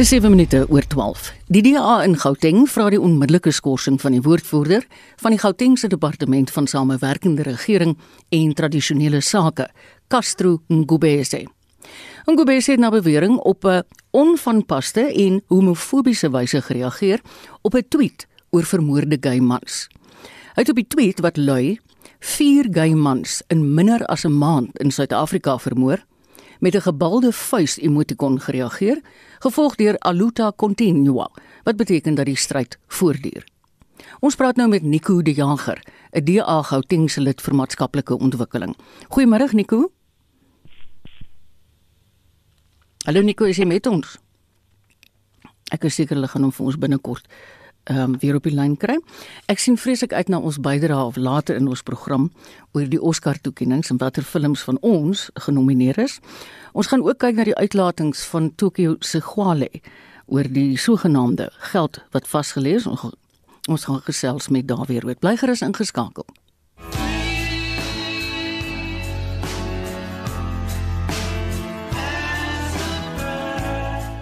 Dis 7 minute oor 12. Die DA in Gauteng vra die onmiddellike skorsing van die woordvoerder van die Gautengse Departement van Samewerkende Regering en Tradisionele Sake, Castro Ngubese. Ngubese het na bewering op 'n onvanpaste en homofobiese wyse gereageer op 'n tweet oor vermoorde gay mans. Hy het op die tweet wat lui: "Vier gay mans in minder as 'n maand in Suid-Afrika vermoor." Met 'n gebalde vuis emotikon gereageer, gevolg deur Aluta Continua, wat beteken dat die stryd voortduur. Ons praat nou met Nico De Jager, 'n DA Gautengse lid vir maatskaplike ontwikkeling. Goeiemôre Nico. Hallo Nico, is jy met ons? Ek is seker hulle gaan hom vir ons binnekort ehm um, weer op die lyn kry. Ek sien vreeslik uit na ons bydrae of later in ons program oor die Oscar toekenninge en watter films van ons genomineer is. Ons gaan ook kyk na die uitlatings van Tokyo Segwale oor die sogenaamde geld wat vasgelê is. Ons gaan gesels met Dawie Rood. Bly gerus ingeskakel.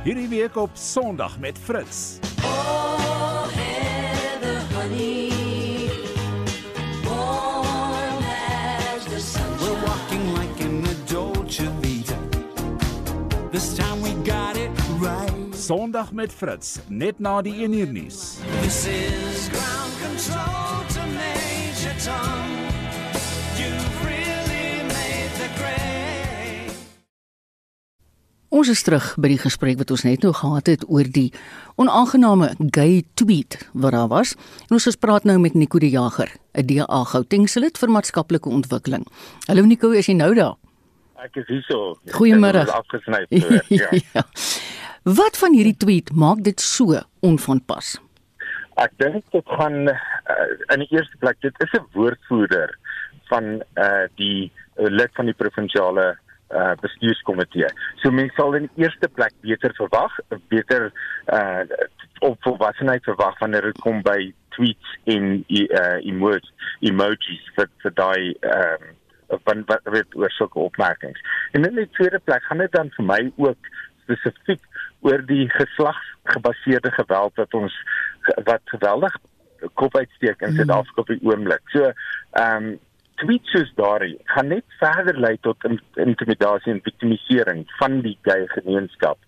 Hierdie week op Sondag met Fritz. This Sondag met Fritz, net na die 1 uur nuus. This is ground control to Major Tom. You've really made the grade. Ons is terug by die gesprek wat ons net nou gehad het oor die onaangename gay tweet wat daar was. En ons gespreek nou met Nico die Jager, 'n DA Gautengse lid vir maatskaplike ontwikkeling. Hallo Nico, is jy nou daar? Ek is hierso. Goeiemôre. Afgesny. ja. ja. Wat van hierdie tweet maak dit so onvanpas? Ek dink dit gaan uh, in die eerste plek dit is 'n woordvoerder van uh, die uh, lid van die provinsiale uh, bestuurskomitee. So mense sal in die eerste plek beter verwag, beter uh, op volwassenheid verwag wanneer dit kom by tweets en uh, emojis, emojis vir vir daai ehm uh, van wat weet oor sulke opmerkings. En in die tweede plek gaan dit dan vir my ook spesifiek oor die geslagsgebaseerde geweld wat ons wat geweldig kop uitsteek in. Suid-Afrika op die oomblik. So, ehm um, tweets soos daardie gaan net verder lei tot intimidasie en victimisering van die gay gemeenskap.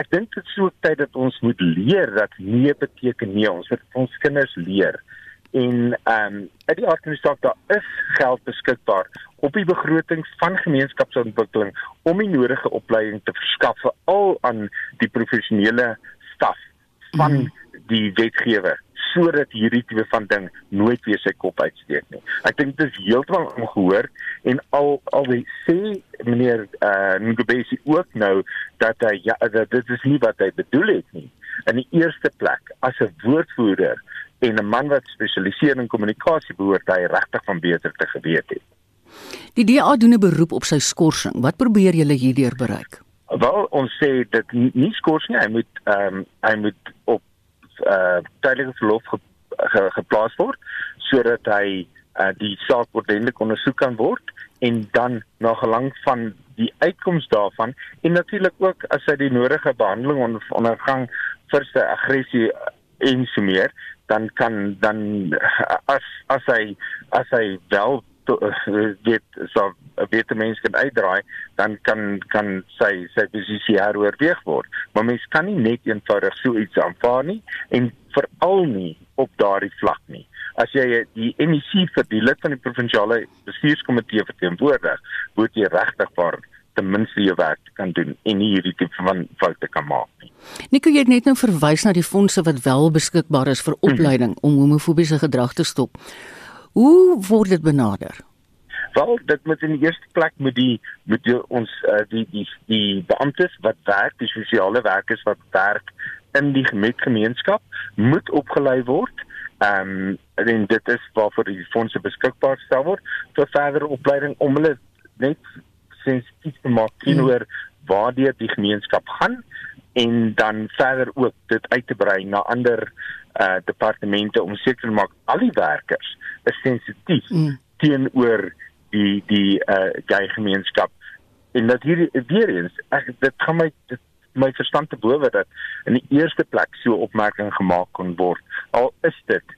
Ek dink dit is so tyd dat ons moet leer dat nee beteken nee. Ons moet ons kinders leer en ehm um, uit die aard van die saak daar is geld beskikbaar op die begroting van gemeenskapsontwikkeling om die nodige opleiding te verskaf vir al aan die professionele staf van mm. die wetgewer sodat hierdie tipe van ding nooit weer sy kop uitsteek nie. Ek dink dit is heeltemal ongehoor en al al die sê meneer eh uh, Ngubesi ook nou dat hy ja dat dit is nie wat hy bedoel het nie. In die eerste plek as 'n woordvoerder en 'n man wat spesialiseer in kommunikasie behoort hy regtig van beter te geweet het. Die DA doen 'n beroep op sy skorsing. Wat probeer julle hierdeur bereik? Wel, ons sê dit nie skors nie, hy moet ehm um, hy moet op uh tydelike verlof ge, ge, geplaas word sodat hy uh die saak ordentlik ondersoek kan word en dan na gelang van die uitkoms daarvan en natuurlik ook as hy die nodige behandeling ondergang vir sy aggressie en so meer dan kan dan as as hy as hy wel dit so 'n beter mens kan uitdraai dan kan kan sy sy posisie heroorweeg word. Maar mens kan nie net eenvoudig so iets aanvaar nie en veral nie op daardie vlak nie. As jy die MEC vir die lid van die provinsiale bestuurskomitee verteenwoordig moet jy regtig waar ten minste jou werk kan doen en nie hierdie tipe van foute kan maak nie. Nico jy het net nou verwys na die fondse wat wel beskikbaar is vir mhm. opleiding mm om homofobiese gedrag te stop. Hoe word dit benader? Wel, dit moet in die eerste plek met die met die, ons uh, die die die beamptes wat werk, die sosiale werkers wat werk in die gemeenskap moet opgelei word. Ehm um, en dit is waarvoor die fondse beskikbaar stel word vir verdere opleiding om hulle net sensitief te maak teenoor waar die gemeenskap gaan en dan verder ook dit uit te brei na ander uh departemente om seker te maak al die werkers is sensitief mm. teenoor die die uh gay gemeenskap en dat hier weer eens ek dit gaan my dit my verstand te bowe dat in die eerste plek so opmerking gemaak kon word. Al is dit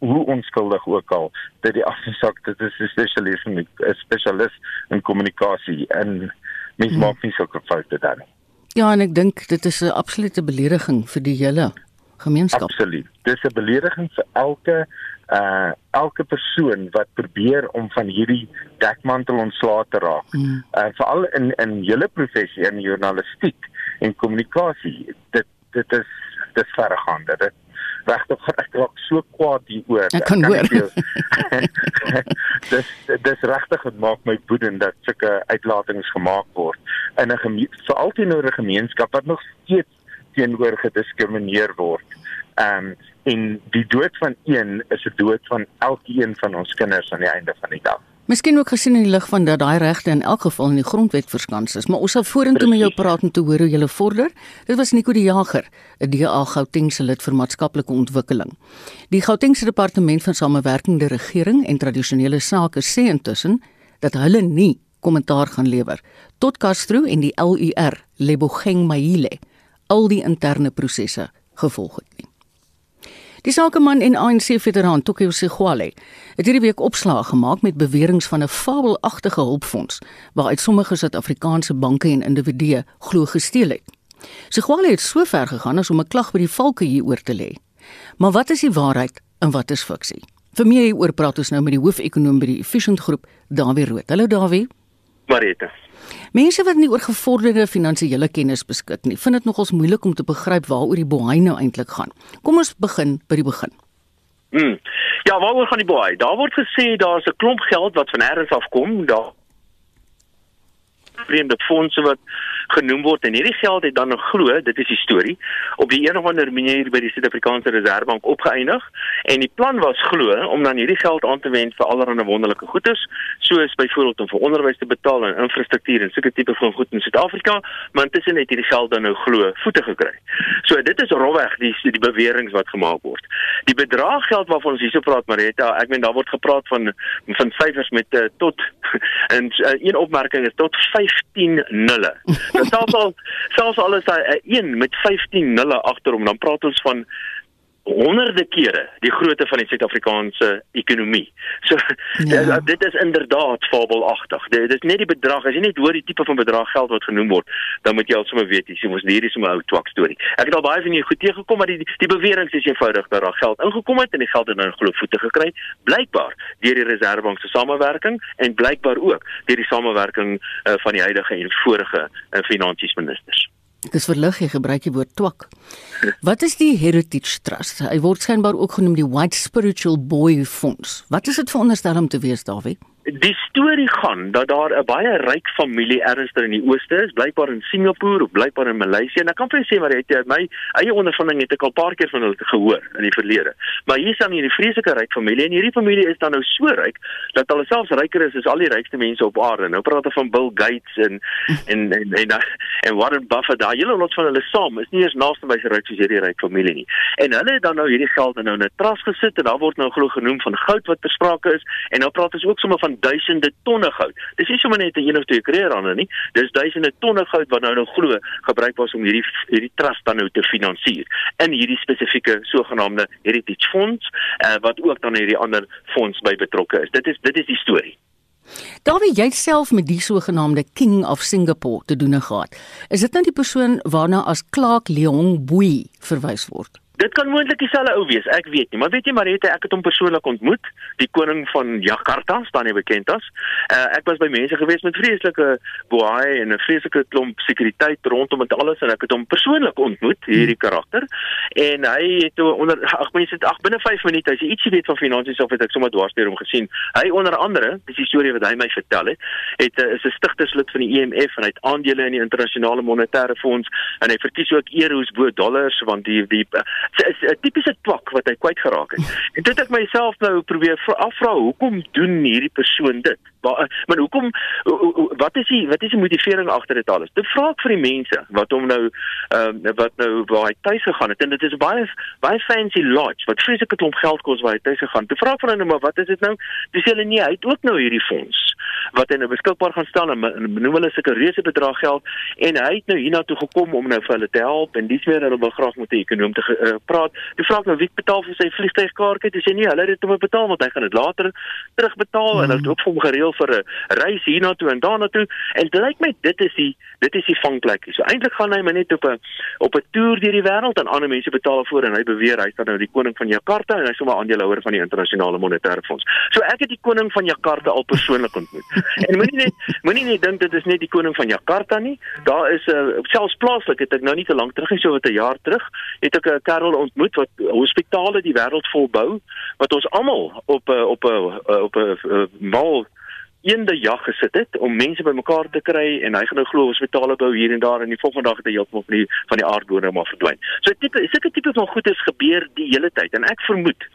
hoe onskuldig ook al dat die afsak dit is 'n spesialis in 'n spesialis in kommunikasie en mens hmm. maak nie sulke foute dan nie. Ja, en ek dink dit is 'n absolute belediging vir die hele gemeenskap. Absoluut. Dis 'n belediging vir elke uh elke persoon wat probeer om van hierdie dekmantel ontslae te raak. Hmm. Uh veral in in julle professie in journalistiek en kommunikasie. Dit dit is dis verregaande. Dit regtig ek raak so kwaad hieroor. Ek kan hoor. dis dis regtig het maak my woedend dat sulke uitlatings gemaak word in 'n veral teenoor 'n gemeenskap wat nog steeds teenoor gediskrimineer word. Ehm um, en die dood van een is 'n dood van elkeen van ons kinders aan die einde van die dag. Miskien ook gesien in die lig van dat daai regte in elk geval in die grondwet verskans is, maar ons sal vorentoe met jou praat om te hoor hoe jy vorder. Dit was Nico die Jager, 'n DA Gauteng se lid vir maatskaplike ontwikkeling. Die Gautengse departement van samewerkende regering en tradisionele sake sê intussen dat hulle nie kommentaar gaan lewer tot Castro en die LUR Lebogeng Maile al die interne prosesse gevolg het. Die sakeman en ANC-veteraan Tokyo Segwale het hierdie week opslae gemaak met beweringe van 'n fabelagtige hulpfonds waaruit sommige Suid-Afrikaanse banke en individue glo gesteel het. Segwale het so ver gegaan as om 'n klag by die valke hieroor te lê. Maar wat is die waarheid en wat is fiksie? Vir meer hieroor praat ons nou met die hoofekonoom by die Efficient Groep, Dawie Rood. Hallo Dawie. Marita. Mense wat nie oor gevorderde finansiële kennis beskik nie, vind dit nogals moeilik om te begryp waaroor die boei nou eintlik gaan. Kom ons begin by die begin. Mm. Ja, waaroor gaan die boei? Daar word gesê daar's 'n klomp geld wat van elders af kom, daar vreemde fondse wat genoem word en hierdie geld het dan glo, dit is die storie, op die een of ander manier by die Suid-Afrikaanse Reserwebank opgeëindig en die plan was glo om dan hierdie geld aan te wend vir allerlei wonderlike goederes, soos byvoorbeeld om vir onderwys te betaal en infrastruktuur en sulke tipe van goed in Suid-Afrika, maar intussen het hierdie geld dan nou glo voete gekry. So dit is rowweg die die beweringe wat gemaak word. Die bedrag geld waarvan ons hierso praat Marita, ek meen daar word gepraat van van syfers met uh, tot en uh, een opmerking is tot 15 nulle. Selfs al selfs al is hy 'n 1 met 15 nulle agter hom, dan praat ons van honderde kere die grootte van die Suid-Afrikaanse ekonomie. So ja. dit is inderdaad fabelagtig. Dit is net die bedrag, as jy net hoor die tipe van bedrag geld wat genoem word, dan moet jy al sommer weet, dis mos hierdie is 'n ou twak storie. Ek het al baie van julle goed teëgekom, maar die die bewering is eenvoudig dat daar geld ingekom het en die geld het nou glo voete gekry, blykbaar deur die Reserwebank se samewerking en blykbaar ook deur die samewerking uh, van die huidige en vorige uh, finansies ministers. Ek is verlig jy gebruik die woord twak. Wat is die Heritage Trust? Hy word skynbaar ook genoem die White Spiritual Boy Fonds. Wat is dit veronderstel om te wees, Dawie? Die storie gaan dat daar 'n baie ryk familie ernstig in die ooste is, blykbaar in Singapore of blykbaar in Maleisië. En ek kan vir sê maar het jy my eie ondervinding het ek al paar keer van hulle gehoor in die verlede. Maar hier staan hierdie vreeslike ryk familie en hierdie familie is dan nou so ryk dat hulle selfs ryker is as al die rykste mense op aarde. Nou praat hulle van Bill Gates en en en en, en, en Warren Buffett. Daai hele lot van hulle saam is nie eens naaste by so ryk soos hierdie ryk familie nie. En hulle het dan nou hierdie geld nou in 'n trust gesit en daar word nou glo genoem van goud wat besprake is en nou praat ons ook sommer van duisende tonne goud. Dis nie sommer net 'n een of twee kreerande nie. Dis duisende tonne goud wat nou nou glo gebruik was om hierdie hierdie trust dan nou te finansier in hierdie spesifieke sogenaamde heritage fonds uh, wat ook dan hierdie ander fonds by betrokke is. Dit is dit is die storie. Daar wie jouself met die sogenaamde King of Singapore te doen gehad. Is dit nou die persoon waarna as Clark Leong Bui verwys word? Dit kan moontlik dieselfde ou wees, ek weet nie, maar weet jy Marita, ek het hom persoonlik ontmoet, die koning van Jakarta, staan hy bekend as. Uh, ek was by mense gewees met vreeslike boei en 'n vreeslike klomp sekuriteit rondom dit alles en ek het hom persoonlik ontmoet, hierdie karakter. En hy het onder ag mense het ag binne 5 minute, as jy ietsie weet van finansies of het ek sommer dwars deur hom gesien. Hy onder andere, dis die storie wat hy my vertel het, het uh, is 'n stigterslid van die IMF en hy het aandele in die internasionale monetaire fonds en hy verkies ook euros bo dollars want die die uh, is 'n tipiese twak wat hy kwyt geraak het. En dit het ek myself nou probeer afvra, hoekom doen hierdie persoon dit? Maar, maar hoekom wat is die wat is die motivering agter dit alles? Dit vra ek vir die mense wat hom nou ehm uh, wat nou waar hy tuis gegaan het en dit is baie baie fancy lodge wat vreeslik het hom geld kos waar hy tuis gegaan. Dit vra ek vir hulle maar wat is dit nou? Dis hulle nie, hy het ook nou hierdie fonds wat hy nou beskikbaar gaan stel en noem hulle sulke reuse bedrag geld en hy het nou hiernatoe gekom om nou vir hulle te help en dis meer hulle wil graag met 'n ekonom te uh, praat. Toe vra ek nou wie betaal vir sy vliegtuigkaartjie? Dis nie hulle het hom betaal want hy gaan dit later terugbetaal mm. en hulle het ook vir hom gereël vir 'n reis hiernatoe en daarnatoe en dit lyk my dit is die dit is die vangplek. So eintlik gaan hy maar net op 'n op 'n toer deur die wêreld en ander mense betaal voor en hy beweer hy is nou die koning van Jakarta en hy is sommer aandeelhouer van die internasionale monetaire fonds. So ek het die koning van Jakarta al persoonlik ontmoet. en moenie net moenie net dink dit is net die koning van Jakarta nie. Daar is 'n uh, selfs plaaslik het ek nou nie te lank terug nie, so wat 'n jaar terug, het ek 'n kerel ontmoet wat hospitale die wêreld vol bou wat ons almal op 'n op 'n op 'n mal eende jag gesit het om mense bymekaar te kry en hy gaan nou glo hospitale bou hier en daar en die volgende dag het hy heeltemal van die van die aardbodem maar verdwyn. So tipe sulke tipe van goedes gebeur die hele tyd en ek vermoed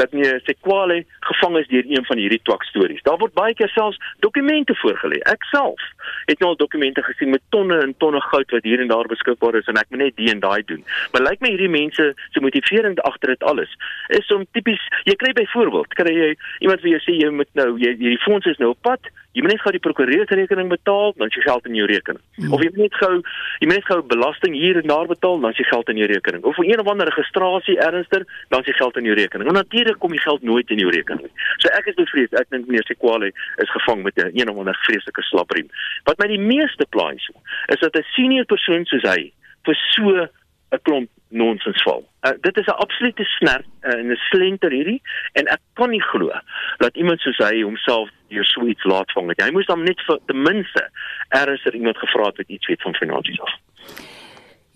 dat meneer Sekwale gevang is deur een van hierdie twak stories. Daar word baie keer selfs dokumente voorgelê. Ek self het nou al dokumente gesien met tonne en tonne goud wat hier en daar beskikbaar is en ek moet net die en daai doen. Maar lyk my hierdie mense se motivering agter dit alles is om tipies jy kry byvoorbeeld kry jy iemand wie jy sê jy moet nou jy hierdie fonds is nou op pad jy moet net gou die prokureursrekening betaal dan jy geld in jou rekening. Mm. of jy moet net gou jy moet net gou belasting hier en daar betaal dan jy geld in jou rekening. Of vir een of ander registrasie ernstiger dan jy geld in jou rekening. En natuurlik kom die geld nooit in jou rekening so ek is bevrees ek dink meneer Sekwale is gevang met 'n een of ander vreeslike slapriem. Wat my die meeste pla is dat 'n senior persoon soos hy vir so 'n klomp nonsens val. Uh, dit is 'n absolute snert uh, en 'n slenter hierdie en ek kan nie glo dat iemand soos hy homself hier sweet laat vang. Hy moes dan net vir ten minste eers er iemand gevra het wat iets weet van finansies af.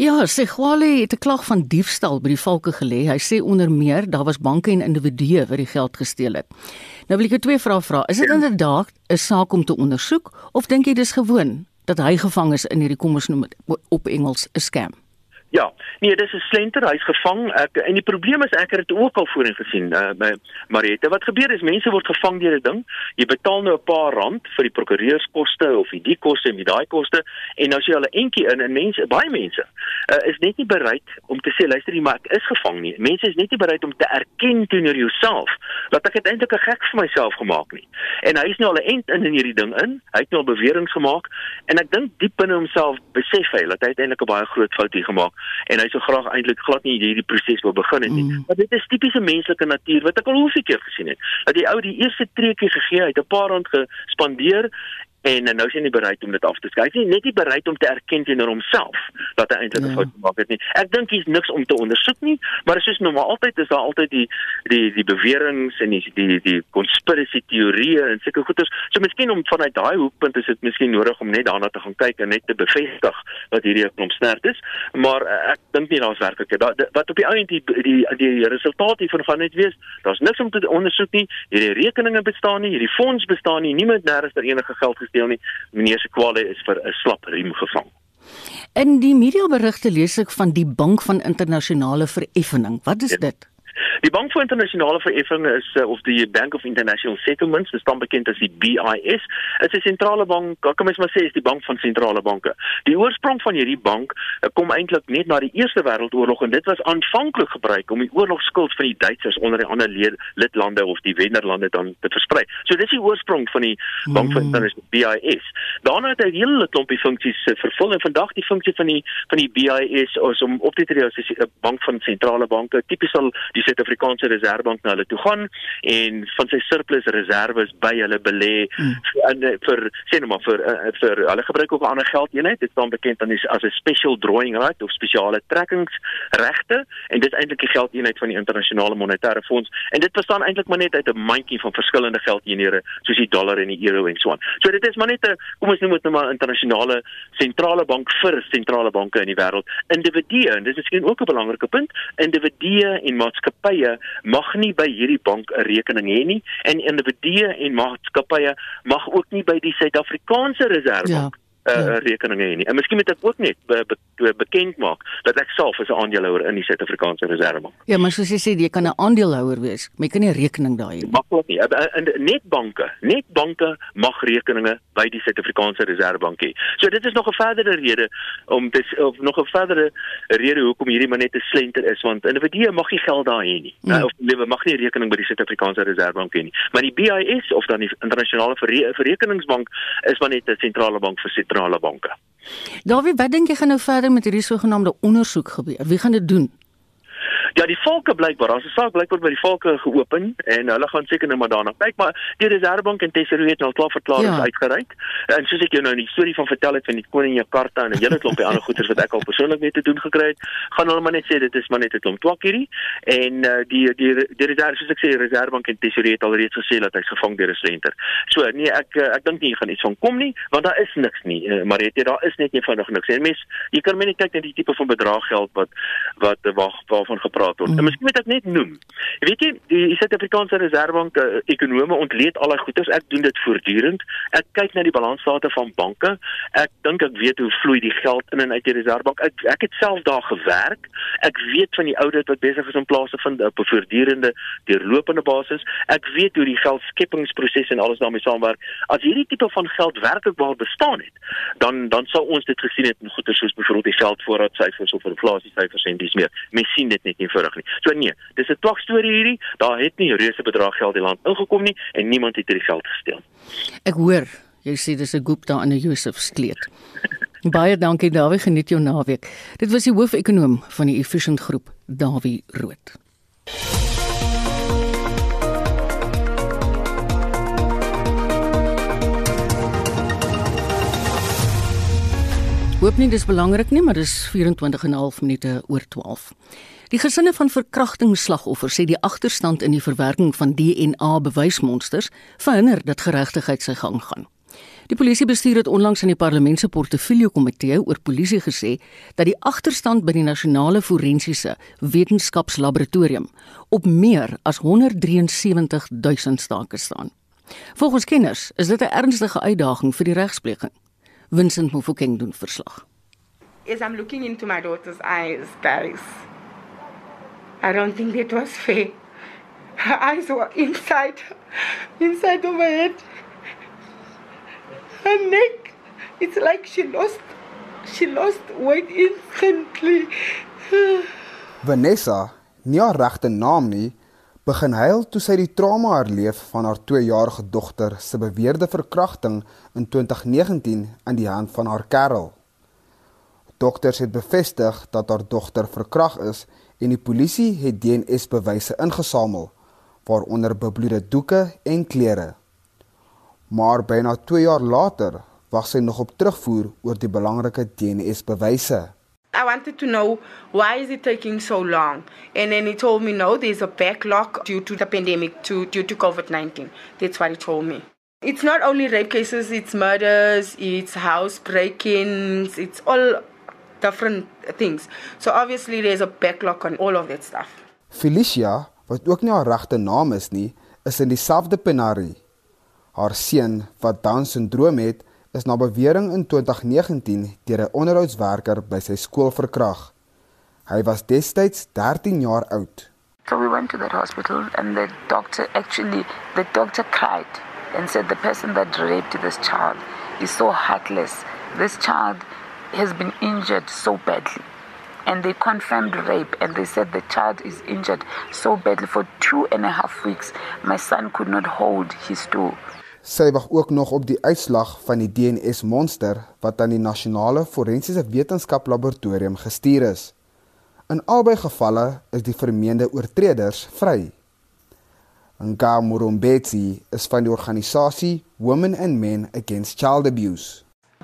Ja, Segwale het 'n klag van diefstal by die valke gelê. Hy sê onder meer daar was banke en individue wat die geld gesteel het. Nou wil ek jou twee vrae vra. Is dit ja. inderdaad 'n saak om te ondersoek of dink jy dis gewoon dat hy gevang is in hierdie kom ons noem op Engels 'n scam? Ja, nee, dis 'n slenter, hy's gevang. Ek en die probleem is ek het dit ook al voorheen gesien uh, by Mariette. Wat gebeur is mense word gevang deur 'n ding. Jy betaal nou 'n paar rand vir die prokureurskoste of die koste en die daai koste en nou sê hulle entjie in en mense, baie mense, uh, is net nie bereid om te sê luister jy maar ek is gevang nie. Mense is net nie bereid om te erken teenoor jouself dat ek eintlik 'n gek vir myself gemaak nie. En hy is nou al 'n ent in in hierdie ding in. Hy het nou beweringe gemaak en ek dink diep binne homself besef hy dat hy eintlik 'n baie groot fout hier gemaak en hy sou graag eintlik glad nie hierdie proses wou begin het nie. Mm. Maar dit is tipiese menslike natuur wat ek al hoeveel keer gesien het. Dat die ou die eerste treukie gegee het, 'n paar rand gespandeer en nou is hy nie bereid om dit af te skryf nie. Net nie bereid om te erken teenoor homself dat hy eintlik 'n ja. fout gemaak het nie. Ek dink hier's niks om te ondersoek nie maar soos nou maar altyd is daar altyd die die die beweringe en die die die conspiracy teorieë en sulke goeters so miskien om vanuit daai hoekpunt is dit miskien nodig om net daarna te gaan kyk en net te bevestig dat hierdie 'n klomp snert is. Maar uh, ek dink nie daar's werklik wat op die einde die die die resultaat hiervan gaan net wees daar's niks om te ondersoek nie. Hierdie rekeninge bestaan nie hierdie fonds bestaan nie. Niemand nêrens ter enige geld gesteel nie. Meneer se kwale is vir 'n slap riem gevang. In die media berigte lees ek van die Bank van Internasionale Vereffening. Wat is ja. dit? Die Bank vir Internasionale Vereffening is uh, of die Bank of International Settlements, dit staan bekend as die BIS, is 'n sentrale bank, kan mens maar sê is die bank van sentrale banke. Die oorsprong van hierdie bank uh, kom eintlik net na die Eerste Wêreldoorlog en dit was aanvanklik gebruik om die oorlogskuld van die Duitsers onder die ander lidlande of die wennerlande dan te versprei. So dis die oorsprong van die Bank van hmm. Internasionale BIS. Daarna het hy hele klompie funksies uh, vervul en vandag die funksie van die van die BIS is om op te tree as 'n bank van sentrale banke, tipies al die Suid-Afrikaanse Reserwebank na hulle toe gaan en van sy surplus reserves by hulle belê mm. in vir sê nou maar vir uh, vir hulle gebruik ook 'n ander geldeenheid dit staan bekend dan as 'n special drawing right of spesiale trekkingsregte en dit is eintlik die geldeenheid van die internasionale monetaire fonds en dit bestaan eintlik maar net uit 'n mandjie van verskillende geldeenhede soos die dollar en die euro en so aan. So dit is maar net 'n kom ons noem dit nou maar internasionale sentrale bank vir sentrale banke in die wêreld. Individue en dit is miskien ook 'n belangrike punt, individue en maatskappye maatskappye mag nie by hierdie bank 'n rekening hê nie en individue en maatskappye mag ook nie by die Suid-Afrikaanse Reserwebank ja. Uh, ja. rekeninge hê nie. En miskien moet ek ook net be, be, bekend maak dat ek self as 'n aandeelhouer in die Suid-Afrikaanse Reservebank. Ja, maar soos jy sê, jy kan 'n aandeelhouer wees, maar jy kan nie rekening daar hê nie. Maklik nie. En net banke, net banke mag rekeninge by die Suid-Afrikaanse Reservebank hê. So dit is nog 'n verdere rede om dis of nog 'n verdere rede hoekom hierdie maar net 'n slenter is want individue mag nie geld daar hê nie. Mm. Uh, of lewe mag nie rekening by die Suid-Afrikaanse Reservebank hê nie. Maar die BIS of dan die internasionale verrekeningsbank is maar net 'n sentrale bank vir sentrale banke. Dawie, wat dink jy gaan nou verder met hierdie sogenaamde ondersoek gebeur? Wie gaan dit doen? Ja, die volke blykbaar, 'n saak blykbaar by die volke geopen en hulle gaan seker nou maar daarna kyk, maar die Reservebank en Tesourier het al klaar verklaringe ja. uitgereik. En soos ek jou nou in die storie van vertel het van die koning Jakarta en 'n hele klompie ander goeters wat ek al persoonlik mee te doen gekry het, gaan hulle maar net sê dit is maar net 'n klomp twak hierdie. En uh, die die die Reserve, soos ek sê, Reservebank en Tesourier het alreeds gesê dat hy's gevang deur 'n slenter. So nee, ek uh, ek dink nie gaan iets van kom nie, want daar is niks nie. Uh, maar dit daar is net eenvoudig niks. En mens, jy kan my net kyk na die tipe van bedrag geld wat wat waar, waarvan gepraat word. Mm. En miskien moet ek net noem. Jy weet jy, die Suid-Afrikaanse Reservebank uh, ekonome ontleed al daai goederes. Ek doen dit voortdurend. Ek kyk na die balansstate van banke. Ek dink ek weet hoe vloei die geld in en uit die Reservebank. Ek ek het self daar gewerk. Ek weet van die audit wat besig is om plaas te vind op 'n voortdurende deurlopende basis. Ek weet hoe die geldskeppingsproses en alles daarmee saamwerk. As hierdie tipe van geld werklik waar bestaan het, dan dan sou ons dit gesien het in goederes soos byvoorbeeld die geldvoorraadsyfers of inflasiesyfers en dis meer. Mens sien dit net nie eenvoudig nie. So nee, dis 'n twak storie hierdie. Daar het nie reuse bedrag geld die land ingekom nie en niemand het hierdie geld gesteel. Ek hoor jy sê dis 'n Gupta in 'n Josef skleed. Baie dankie Dawie, geniet jou naweek. Dit was die hoofekonoom van die Efficient Groep, Dawie Rood. Hoop nie dis belangrik nie, maar dis 24 en 'n half minute oor 12. Die gesinne van verkrachtingsslagoffers sê die agterstand in die verwerking van DNA bewysmonsters verhinder dat geregtigheid sy gang gaan. Die polisiebestuur het onlangs aan die parlement se portefeulje komitee oor polisie gesê dat die agterstand by die nasionale forensiese wetenskapslaboratorium op meer as 173 000 stake staan. Volgens kenners is dit 'n ernstige uitdaging vir die regspleging. Vincent Mofokeng doen verslag. As I'm looking into my daughter's eyes, guys, I don't think it was fair. Her eyes were inside, inside of her head. Her neck, it's like she lost, she lost weight instantly. Vanessa, nie haar regte naam nie, begin huil toe sy die trauma herleef van haar 2-jarige dogter se beweerde verkrachting in 2019 aan die hand van haar kerel. Dokters het bevestig dat haar dogter verkragt is en die polisie het DNA-bewyse ingesamel, waaronder bebloede doeke en klere. Maar byna 2 jaar later wag sy nog op terugvoer oor die belangrike DNA-bewyse. I wanted to know why is it taking so long? And then he told me no, there's a backlog due to the pandemic, to, due to COVID-19. That's what he told me. It's not only rape cases, it's murders, it's house break-ins, it's all different things. So obviously there's a backlog on all of that stuff. Felicia, wat ook nie haar regte naam is nie, is in dieselfde penarie. Haar seun wat Down-sindroom het, is na bewering in 2019 deur 'n onderhoudswerker by sy skool verkragt. Hy was destyds 13 jaar oud. So we went to that hospital and the doctor actually the doctor cried and said the person that raped this child is so heartless. This child has been injured so badly. And they confirmed rape and they said the child is injured so badly for two and a half weeks. My son could not hold his stool. Sy wag ook nog op die uitslag van die DNS monster wat aan die nasionale forensiese wetenskap laboratorium gestuur is. In albei gevalle is die vermeende oortreders vry. Ngamurumbetsi is van die organisasie Women and Men Against Child Abuse.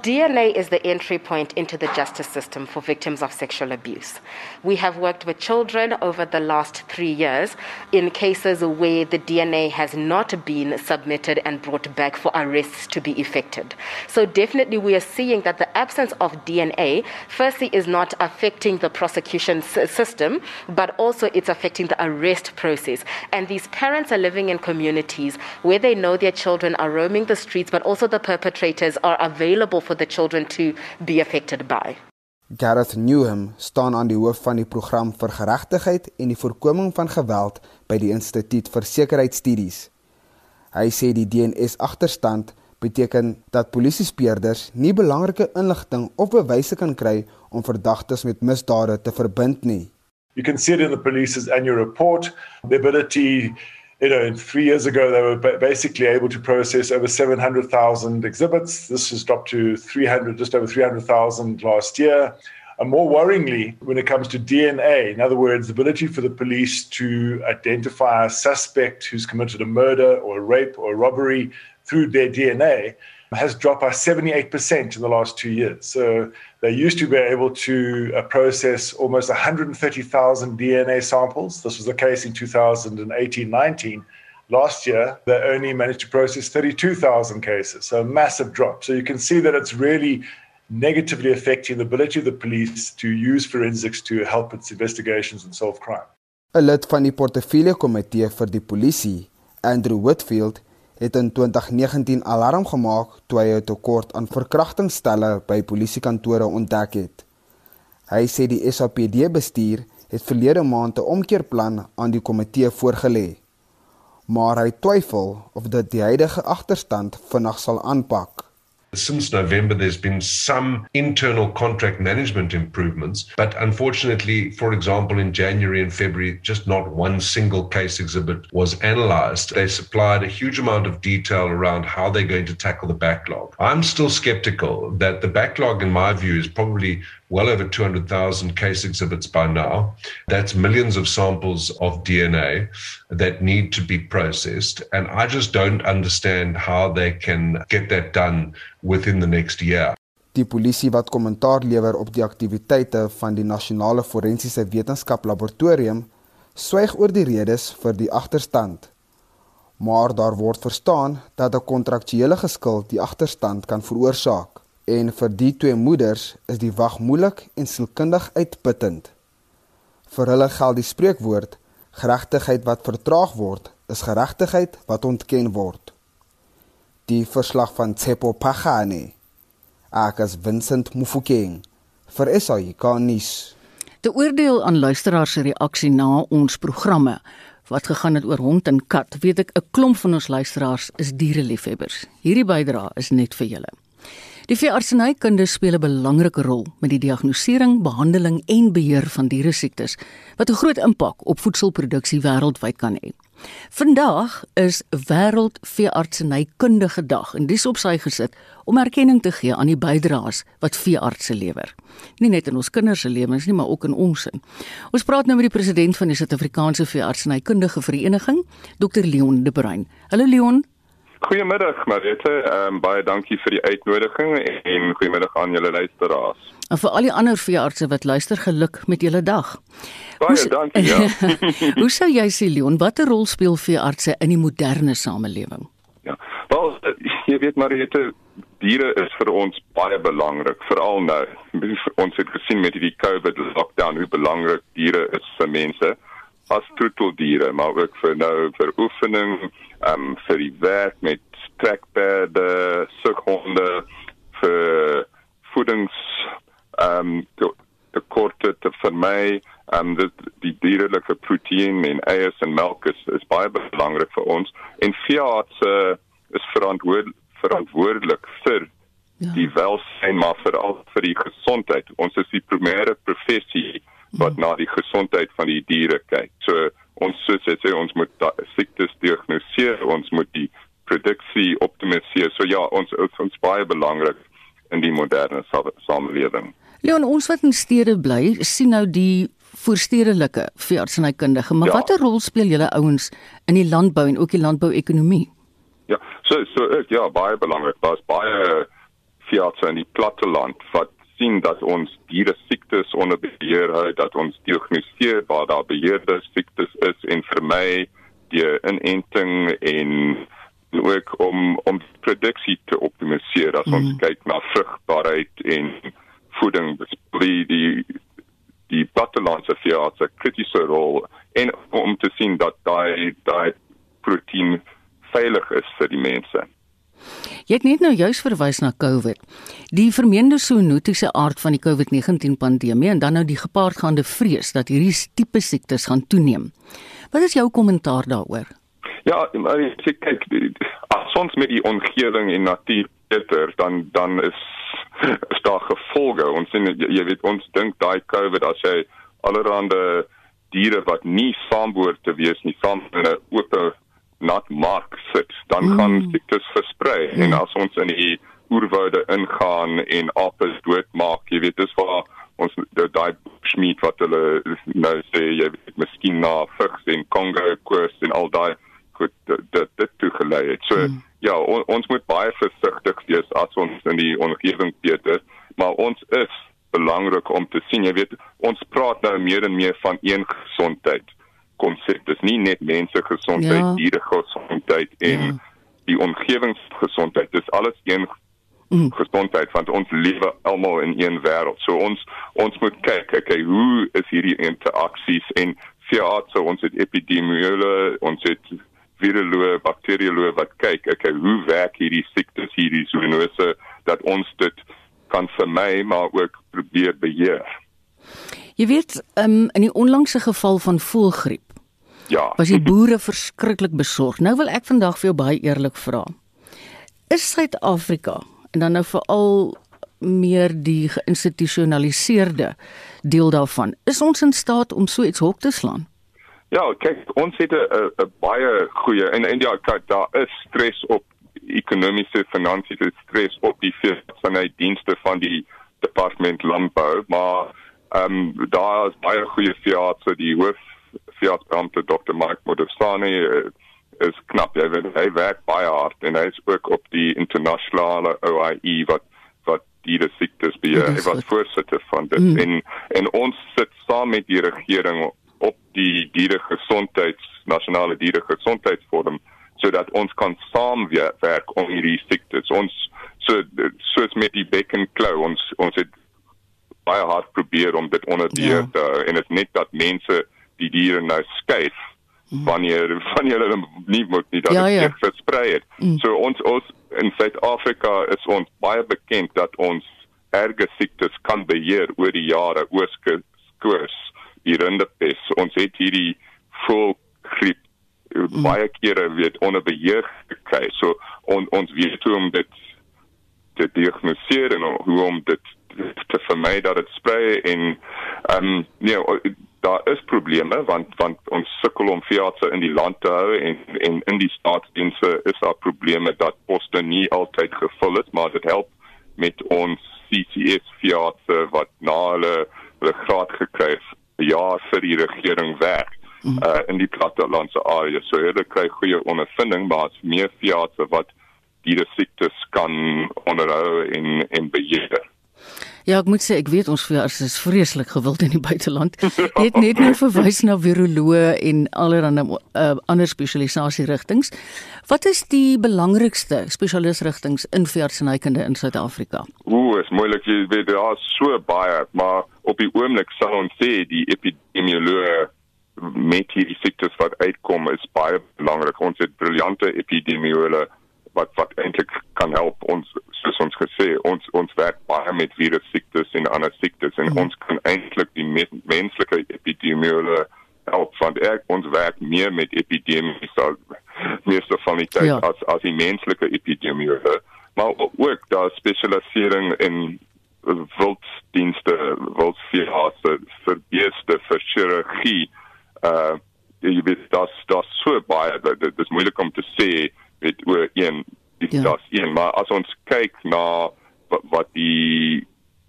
DNA is the entry point into the justice system for victims of sexual abuse. We have worked with children over the last three years in cases where the DNA has not been submitted and brought back for arrests to be effected. So, definitely, we are seeing that the absence of DNA, firstly, is not affecting the prosecution system, but also it's affecting the arrest process. And these parents are living in communities where they know their children are roaming the streets, but also the perpetrators are available for the children to be affected by. Gareth Newham staan aan die hoof van die program vir geregtigheid en die voorkoming van geweld by die Instituut vir Sekuriteitsstudies. Hy sê die DNS agterstand beteken dat polisiespeurders nie belangrike inligting of bewyse kan kry om verdagtes met misdade te verbind nie. You can see it in the police's annual report, the ability you know, three years ago, they were basically able to process over 700,000 exhibits. This has dropped to 300, just over 300,000 last year. And more worryingly, when it comes to DNA, in other words, the ability for the police to identify a suspect who's committed a murder or a rape or a robbery through their DNA, has dropped by 78% in the last two years. So they used to be able to uh, process almost 130,000 DNA samples. This was the case in 2018 19. Last year, they only managed to process 32,000 cases, so a massive drop. So you can see that it's really negatively affecting the ability of the police to use forensics to help its investigations and solve crime. 'n Lid van die portefeulje komitee vir die polisie, Andrew Whitfield, het in 2019 alarm gemaak toe hy 'n tekort aan verkrachtingsstelle by polisiekantore ontdek het. Hy sê die SAPD bestuur het verlede maand 'n omkeerplan aan die komitee voorgelê. Maar hy twyfel of dit die huidige agterstand vinnig sal aanpak. Since November, there's been some internal contract management improvements, but unfortunately, for example, in January and February, just not one single case exhibit was analyzed. They supplied a huge amount of detail around how they're going to tackle the backlog. I'm still skeptical that the backlog, in my view, is probably well over 200,000 case exhibits by now. That's millions of samples of DNA that need to be processed. And I just don't understand how they can get that done within the next year. Die polisie wat kommentaar lewer op die aktiwiteite van die Nasionale Forensiese Wetenskap Laboratorium swyg oor die redes vir die agterstand. Maar daar word verstaan dat 'n kontraktuele geskil die agterstand kan veroorsaak en vir die twee moeders is die wag moeilik en sielkundig uitputtend. Vir hulle geld die spreekwoord: geregtigheid wat vertraag word, is geregtigheid wat ontken word. Die verslag van Tsepo Pagane. Akas Vincent Mufokeng vir SAI Kanis. Die oordeel aan luisteraars se reaksie na ons programme wat gegaan het oor hond en kat, weet ek 'n klomp van ons luisteraars is diereliefhebbers. Hierdie bydrae is net vir julle. Die veeartsenykunde speel 'n belangrike rol met die diagnostisering, behandeling en beheer van diere siektes wat 'n groot impak op voedselproduksie wêreldwyd kan hê. Vandag is wêreld veeartsenykundige dag en dis op sy gesit om erkenning te gee aan die bydraes wat veeartse lewer. Nie net in ons kinders se lewens nie, maar ook in ons in. Ons praat nou met die president van die Suid-Afrikaanse Veeartsenykundige Vereniging, Dr Leon De Bruin. Hallo Leon. Goeiemiddag Marite, ehm um, baie dankie vir die uitnodiging en goeiemiddag aan julle luisteraars. En vir al die ander veeartse wat luister, geluk met julle dag. Baie hoe, dankie ja. hoe sou jy sê Leon, watter rol speel veeartse in die moderne samelewing? Ja. Wel, jy weet Marite, diere is vir ons baie belangrik, veral nou. Ons het gesien met die COVID lockdown hoe belangrik diere is vir mense as troeteldiere, maar ook vir nou vir oefening um vir die werk met trekperde, sughonde vir voedings um tekorte te vermy um die, die dierlike proteïen en eiers en melk is, is baie belangrik vir ons en veeartse is verantwoord, verantwoordelik vir ja. die welsyn maar veral vir die gesondheid ons is die primêre professie wat na die gesondheid van die diere kyk. So ons soos jy sê ons moet siektes diagnoseer ons moet die produksie optimaliseer. So ja ons ons baie belangrik in die moderne samelewing. Leon ons wat in stede bly sien nou die voorstedelike veeartsenykundige maar ja. watter rol speel julle ouens in die landbou en ook die landbouekonomie? Ja so so ek ja baie belangrik. Daar's baie veeartse in die platteland wat sien dat ons diere siektes onder beheer hou, dat ons diagnoseer waar daar beheerde siektes is en vermy die inenting en ook om om produksie te optimaliseer as mm. ons kyk na vrugbaarheid en voeding die die die plattelandse veearts 'n kritiese rol en om te sien dat daai daai proteïen veilig is vir die mense. Jy het net nou juis verwys na COVID. Die vermeende zoonotiese aard van die COVID-19 pandemie en dan nou die gepaardgaande vrees dat hierdie tipe siektes gaan toeneem. Wat is jou kommentaar daaroor? Ja, maar ek kyk as ons met die omgewing en natuur beter dan dan is is daar gevolge. Ons sien jy weet ons dink daai COVID as jy allerhande diere wat nie saambehoort te wees nie, saam in 'n oop nat mark sit, dan mm. gaan siektes versprei mm. en as ons in die oerwoude ingaan en appels doodmaak, jy weet dis waar ons daai schmied wat hulle nou sê jy weet miskien na vigs en Congo koers en al daai goed dit dit toe gelei het. So mm. ja, on, ons moet baie versigtig wees as ons in die omgewing beter, maar ons is belangrik om te sien, jy weet, ons praat nou meer en meer van een gesondheid konsep. Dis nie net mense gesondheid, ja. diere gesondheid en ja. die omgewingsgesondheid. Dis alles een mm. gesondheid want ons lewe almal in een wêreld. So ons ons moet kyk, okay, hoe is hierdie interaksies en veeartse, ons het epidemioloë, ons het viroloë, bakterioloë wat kyk, okay, hoe werk hierdie siektes, hierdie zoonose dat ons dit kan vermy maar ook probeer beheer. Jy weet, um, in die onlangse geval van voëlgriep. Ja. Was die boere verskriklik besorg. Nou wil ek vandag vir jou baie eerlik vra. Is Suid-Afrika en dan nou veral meer die geïnstitusionaliseerde deel daarvan, is ons in staat om so iets hok te slaan? Ja, kyk, ons het 'n baie goeie en en ja, kyk, daar is stres op ekonomiese finansiële stres op die vanuit dienste van die departement landbou, maar ehm um, daar is baie goeie veeartse, die hoof veeartsbeampte Dr. Mike Modestani uh, is knap. Hy werk, hy werk baie hard en hy is ook op die internasionale OIE wat wat die siektes beheer. Hy was voorsitter van dit mm. en en ons sit saam met die regering op die dieregesondheids nasionale dieregesondheidsforum sodat ons kan saamwerk om hierdie siektes. Ons so soos met die bekken klou ons ons het baie hard probeer om dit onder die ja. te en dit net dat mense die diere nou skuif mm. wanneer wanneer hulle nie moet nie dat ja, dit ja. versprei het. Mm. So ons ons in Suid-Afrika is ons baie bekend dat ons erge siektes kan beheer oor die jare ooskoors die rindepes. Ons het hierdie voelgriep mm. baie kere weet onder beheer gekry. So on, ons weet hoe om dit te diagnoseer en hoe om dit te vermy dat dit sprei en ehm um, nee daar is probleme want want ons sukkel om veeartse in die land te hou en en in die staatsdienste is daar probleme dat poste nie altyd gevul is maar dit help met ons CCS veeartse wat na hulle hulle graad gekry het ja vir die regering werk uh, in die plattelandse area. So hulle kry goeie ondervinding, maar as meer veeartse wat diere siektes kan onderhou en en beheer. Ja, ek moet sê ek weet ons veeartse is vreeslik gewild in die buiteland. Het net nou verwys na viroloë en allerlei uh, ander spesialisasie rigtings. Wat is die belangrikste spesialisrigtings in veeartsenykunde in Suid-Afrika? Ooh, is moeilik jy weet daar is so baie, maar op die oomblik sal ons sê die epidemioloë met hierdie siektes wat uitkom is baie belangrik. Ons het briljante epidemioloë wat wat eintlik kan help ons soos ons gesê ons ons werk baie met virus siektes en ander siektes en mm. ons kan eintlik die menslike epidemioloë help want ek ons werk meer met epidemie so meeste van die tyd ja. as as die menslike epidemioloë maar ook daar spesialisering in wilddienste wildveeartse vir beeste vir chirurgie uh jy weet dat dat so baie dit is moeilik om te sê met oor een ja. das een maar as ons kyk na wat, wat die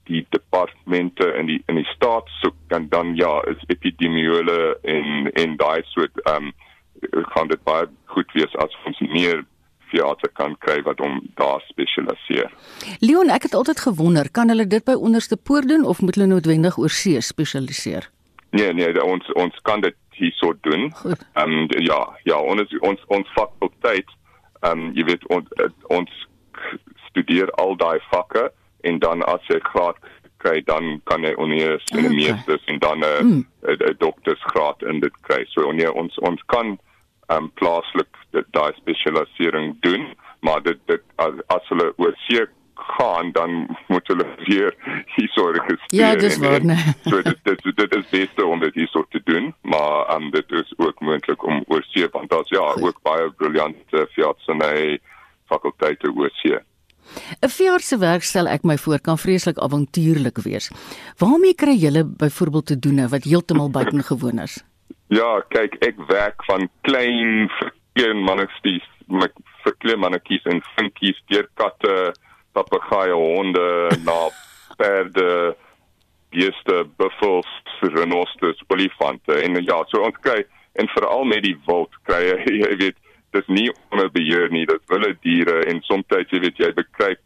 die departemente in die in die staat soek dan dan ja is epidemioloë en en daai soort ehm um, kan dit baie goed wees as ons meer fiate kan kry wat om daar spesialiseer. Leon, ek het altyd gewonder, kan hulle dit by onderste poort doen of moet hulle noodwendig oor see spesialiseer? Nee, nee, ons ons kan dit hierso doen. Ehm um, ja, ja, ons ons ons fakulteit ehm um, jy weet ons ons studeer al daai vakke en dan as jy graad kry dan kan jy oneers in die meeste en dan 'n mm. doktorsgraad in dit kry. So nee, ons ons kan ehm um, plaaslik daai spesialisering doen, maar dit dit as, as hulle oor see gaan dan moet hulle weer hierso registreer. Ja, dis waar, nee. So dit dit dit is beste om dit hierso te doen, maar um, dit is ook moontlik om oor see want daar's ja, Goed. ook baie briljante veeartseny fakulteite oor see. 'n Veearts se werk stel ek my voor kan vreeslik avontuurlik wees. Waarmee kry julle byvoorbeeld te doen wat heeltemal buitengewoon is? Ja, kyk, ek werk van klein verklein mannetjies, met verklein mannetjies en vinkies, deur katte, papegaaie, honde, na perde, beeste, buffels, renosters, olifante en ja, so ons kry en veral met die wild kry jy, jy weet dis nie onder beheer nie, dit wilde diere en soms jy weet jy bekruip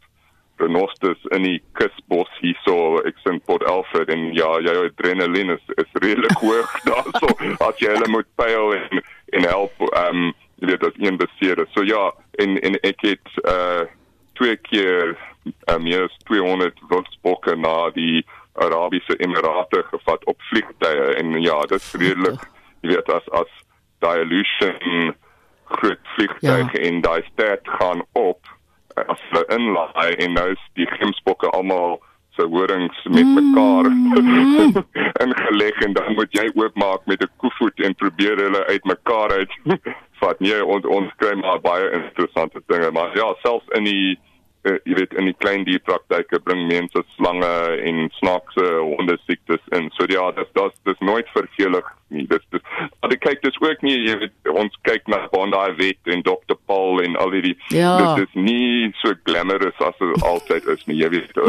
renosters in die kusbos hier so ek sien Port Alfred en ja, jou adrenaline is, is redelik hoog daar so as jy hulle moet pyl en en help ehm um, jy weet dat een beseer is. So ja, en en ek het uh twee keer um, meer as 200 wildsbokke na die Arabiese Emirate gevat op vliegtye en ja, dit is redelik jy weet as as dilution groot vliegtuig ja. en daai stad gaan op as hulle inlaai en nou is die gemsbokke almal se horings met mekaar mm. ingeleg en dan moet jy oopmaak met 'n koevoet en probeer hulle uit mekaar uit vat. Nee, ons ons kry maar baie interessante dinge, maar ja, selfs in die uh, jy weet in die klein dierpraktyke bring mense slange en snaakse honde siektes in. So ja, dit dit dis nooit vervelig nie. Dis dis maar ek kyk dis ook nie jy weet ons kyk na Bondi Vet en Dr Paul en al die ja. dit is nie so glamorous as dit altyd is nie. Jy weet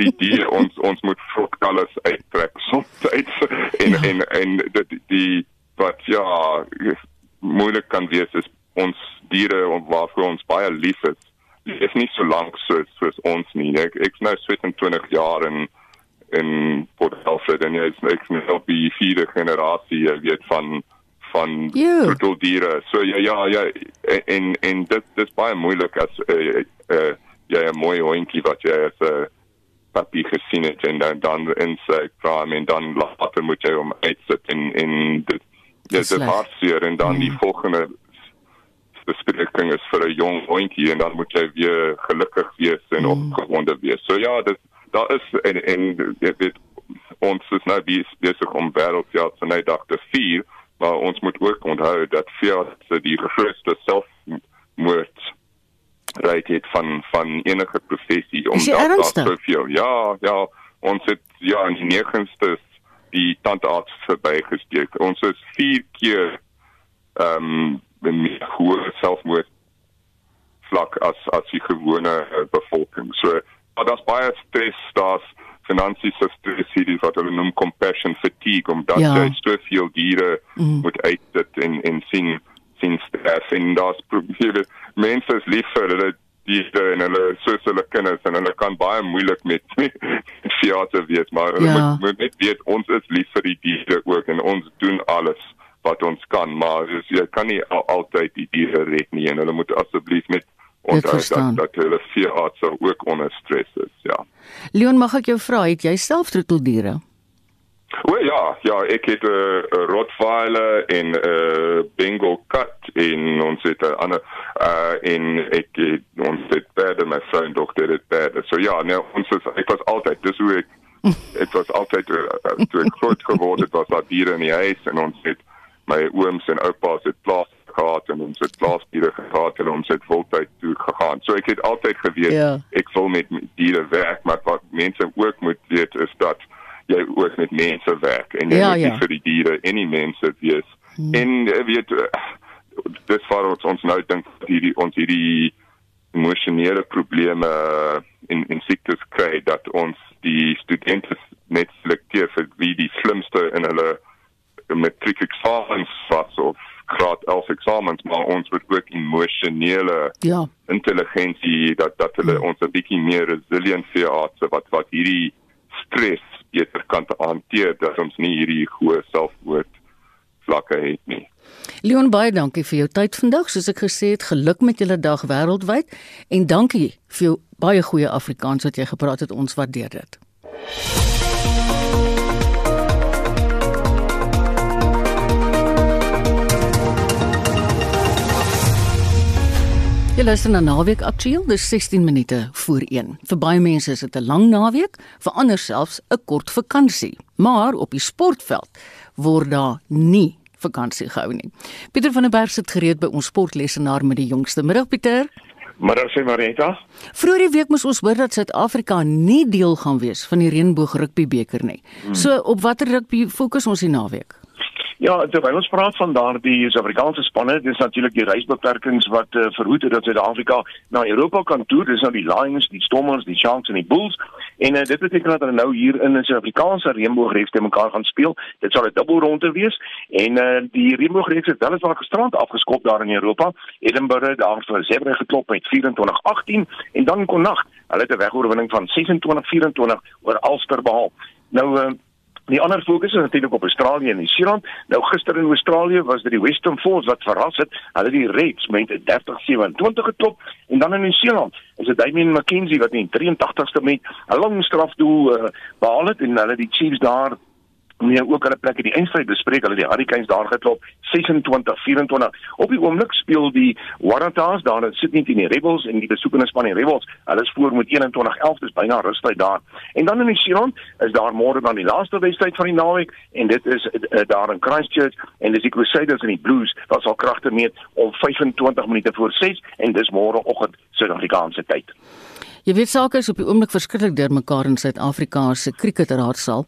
die die ons ons moet vrok alles uittrek soms en ja. en en die, die wat ja moeilik kan wees is ons diere waarvoor ons baie lief is is nie so lank so soos ons nie. Ek ek's nou 27 jaar in in Port Alfred en jy's nou ek's nou die vierde generasie weet van van troeteldiere. So ja ja ja en en dit dis baie moeilik as uh, uh, jy 'n mooi hondjie wat jy as 'n uh, papie gesien het en dan dan in sy prime en dan later moet jy hom uitsit en en dit Ja, dit is hartseer en dan mm. die volgende bespreking is vir 'n jong hondjie en dan moet jy weer gelukkig wees en mm. opgewonde wees. So ja, dit daar is en en dit ons is nou besig om wêreldjaar se net dag te vier, maar ons moet ook onthou dat vir die grootste selfmoord rate het van van enige professie om daar soveel. Ja, ja, ons het ja in die 9ste die tandarts verbygesteek. Ons is 4 keer ehm um, meer hoë selfmoord vlak as as die gewone uh, bevolking. So maar daar's baie stres, daar's finansiële stres hier wat hulle noem compassion fatigue om dat ja. jy soveel diere mm. moet uitsit en en sien sien stres en daar's probeer mense is lief vir hulle diere en hulle soos hulle kinders en hulle kan baie moeilik met fiate wees maar hulle ja. moet, moet net weet ons is lief vir die diere ook en ons doen alles wat ons kan, maar dus, jy kan nie al, altyd die diere red nie en hulle moet asseblief met onthou dat dat hulle veeartse ook onder stres is, ja. Leon, mag ek jou vra, het jy self troeteldiere? O ja, ja, ek het 'n uh, Rottweiler en 'n uh, Bengal cat in ons het 'n ander uh in ek het, ons het perde my vriend dokter het perde. So ja, nee, ons is ek was altyd dis hoe ek dit was altyd toe ek groot geword het was daar diere in die huis en ons het my ooms en oupas het plaas gehad en ons het plaasdiere gehad en ons het voltyd toe gegaan. So ek het altyd geweet ja. ek wil met diere werk, maar wat mense ook moet weet is dat jy ook met mense werk en jy ja, moet ja. vir die diere en die mense wees. Hmm. En eh, weet dis waar ons, ons nou dink hierdie ons hierdie emosionele probleme in in siektes kry dat ons die studente net selekteer vir wie die slimste in hulle matriek eksamens was of graad 11 eksamens maar ons moet ook emosionele ja intelligensie dat dat hulle ja. ons 'n bietjie meer resilient veeartse wat wat hierdie stres beter kan hanteer dat ons nie hierdie hoë selfmoord vlakke het nie. Leon baie dankie vir jou tyd vandag. Soos ek gesê het, geluk met julle dag wêreldwyd en dankie vir jou baie goeie Afrikaans wat jy gepraat het. Ons waardeer dit. Jy luister na Naweek Aktueel, dis 16 minute voor 1. Vir baie mense is dit 'n lang naweek, vir ander selfs 'n kort vakansie. Maar op die sportveld word daar nie vakansie gehou nie. Pieter van der Berg sit gereed by ons sportlesenaar met die jongste middag Pieter. Middag sê Marita. Vroeger die week moes ons hoor dat Suid-Afrika nie deel gaan wees van die Reënboog Rugby beker nie. Hmm. So op watter rugby fokus ons die naweek? Ja, terwyl ons praat van daardie Suid-Afrikaanse spanne, dis natuurlik die reisbeperkings wat uh, verhoed het dat Suid-Afrika na Europa kan toer. Dis nou die Lions, die Stormers, die Sharks en die Bulls. En uh, dit beteken dat hulle nou hier in 'n Suid-Afrikaanse reënboogreeks te mekaar gaan speel. Dit sal 'n dubbelronde wees en uh, die reënboogreeks het weliswaar gisterand afgeskop daar in Europa. Edinburgh daar vir Zebre geklop met 24-18 en dan kon nag hulle het 'n wegoorwinning van 26-24 oor Ulster behaal. Nou uh, Die ander fokus is natuurlik op Australië en Nieu-Seeland. Nou gister in Australië was dit die Western Force wat verras het. Hulle die Reds met 30-27 geklop en dan in Nieu-Seeland is dit Damien McKenzie wat in 83ste met 'n lang strafdoel uh, behaal het en hulle die Chiefs daar Nee, ook hulle plek in die eindstryd bespreek. Hulle die Hurricanes daar geklop 26-24. Op die oomblik speel die Waratahs daar in Sydney teen die Rebels en die besoekende span die Rebels. Hulle is voor met 21-11, dis byna rustyd daar. En dan in die Seeland is daar môre dan die laaste wedstryd van die naweek en dit is uh, daar in Christchurch en dis die Crusaders en die Blues wat sal kragte meet om 25 minute voor 6 en dis môreoggend Suid-Afrikaanse tyd. Jy weet sake is op die oomblik verskriklik deurmekaar in Suid-Afrika se kriketraadsaal.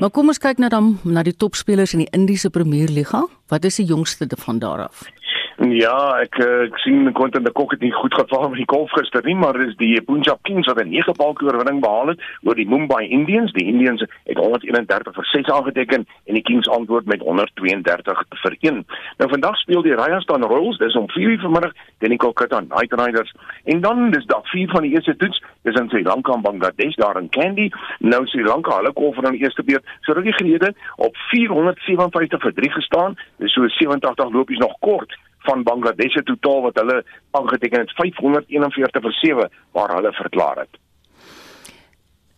Maar kom ons kyk nou dan na die topspelers in die Indiese Premier Liga. Wat is die jongste van daar af? Ja, ek ek sien Quentin de Kock het nie goed gevaar met die golf gister nie, maar dis die Punjab Kings wat 'n 9 balke oorwinning behaal het oor die Mumbai Indians. Die Indians het 131 vir 6 aangeteken en die Kings antwoord met 132 vir 1. Nou vandag speel die Rajasthan Royals, dis om 4:00 vanmiddag teen die Kolkata Knight Riders. En dan dis dag 4 van die eerste toets, dis in Sri Lanka en Bangladesh daar in Kandy. Nou Sri Lanka, hulle kom van die eerste beurt, so rukkie gelede op 457 vir 3 gestaan. Dis so 87 lopies nog kort van Bangladesh se totaal wat hulle aangeteken het 541 vir 7 waar hulle verklaar het.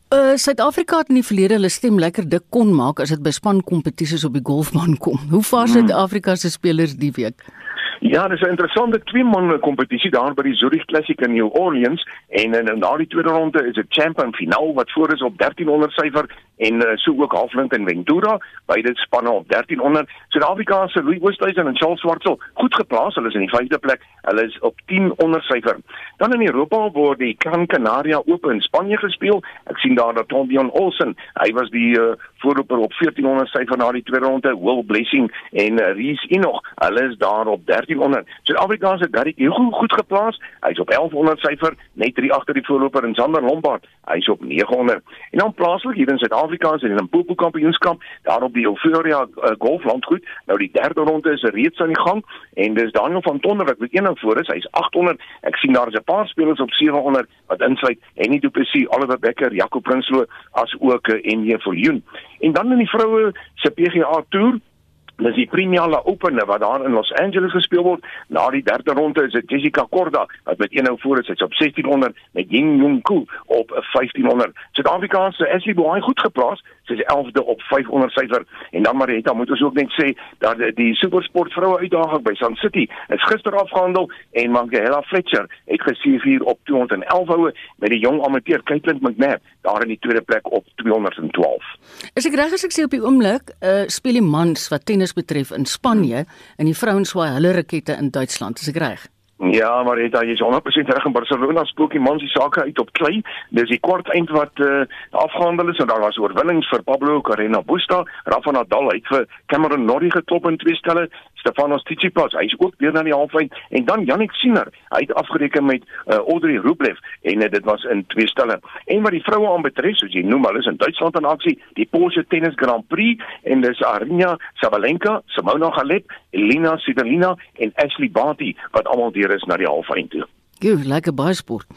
Uh Suid-Afrika het in die verlede hulle stem lekker dik kon maak as dit by span kompetisies op die golfbaan kom. Hoe vaar hmm. Suid-Afrika se spelers die week? Ja, dis 'n interessante twee-man kompetisie daar by die Zurich Classic in New Orleans en in, in daardie tweede ronde is dit Champion finaal wat voor is op 1300 syfer en uh, so ook Hofland en Ventura, beide spanne op 1300. Suid-Afrika se Louis Oosthuizen en Charles Swartsel goed geplaas, hulle is in die 5de plek. Hulle is op 10 onder syfer. Dan in Europa word die Gran Canaria Open in Spanje gespeel. Ek sien daar dat Tombion Olsen, hy was die uh, voorloper op 1400 syfer na die tweede ronde, Will Blessing en eh, uh, Reese Enoch. Hulle is daar op 13 1400. Suid-Afrikaanse Derrick Hugo goed geplaas. Hy's op 1100 syfer, net 3 agter die voorloper in Sander Lombard. Hy's op 900. En dan plaaslik hier in Suid-Afrika se Limpopo Kampioenskap, daar op die Euphoria uh, Golflandgoed. Nou die derde ronde is reeds aan die gang en dis Daniel van Tonder wat met een ding voor is. Hy's 800. Ek sien daar is 'n paar spelers op 700 wat insluit Henny Du Plessis, Oliver Becker, Jaco Prinsloo as ook eh, uh, NJ Viljoen. En dan in die vroue se PGA Tour Dis die Premier La Open wat daar in Los Angeles gespeel word. Na die derde ronde is dit Jessica Korda wat met 1-0 voor is. Sy's op 1600 met Ying Yong Ku op 1500. Suid-Afrika se Ashley Boy goed geplaas. Sy's 11de op 500 syfer. En dan Marita moet ons ook net sê dat die supersport vroue uitdaging by Sun City is gister afgehandel en Mangela Fletcher het gesief hier op 211 houe met die jong amateur Caitlin McNabb daar in die tweede plek op 212. Is ek reg as ek sê op die oomblik, uh, speel die mans wat tennis betref in Spanje en die vrouens swaai hulle rakette in Duitsland, is ek reg? Ja, maar dit is 100% reg in Barcelona spook die mans die sake uit op klei. Dis die kort eind wat uh, afgehandel is en daar was oorwinnings vir Pablo Carreno Busta, Rafa Nadal het vir Cameron Norrie geklop in twee stelle, Stefanos Tsitsipas, hy's ook weer na die halfwyn en dan Jannik Sinner, hy het afgereken met uh, Audrey Rublev en uh, dit was in twee stelle. En wat die vroue aanbetref, soos jy noem, hulle is in Duitsland in aksie, die Porsche Tennis Grand Prix en dis Aryna Sabalenka, Simona Halep, Elina Svitolina en Ashley Barty wat almal deur is na die halfwyn toe. Goed, lekker baie sport.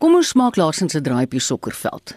Kom ons maak laasens 'n draai op die sokkerveld.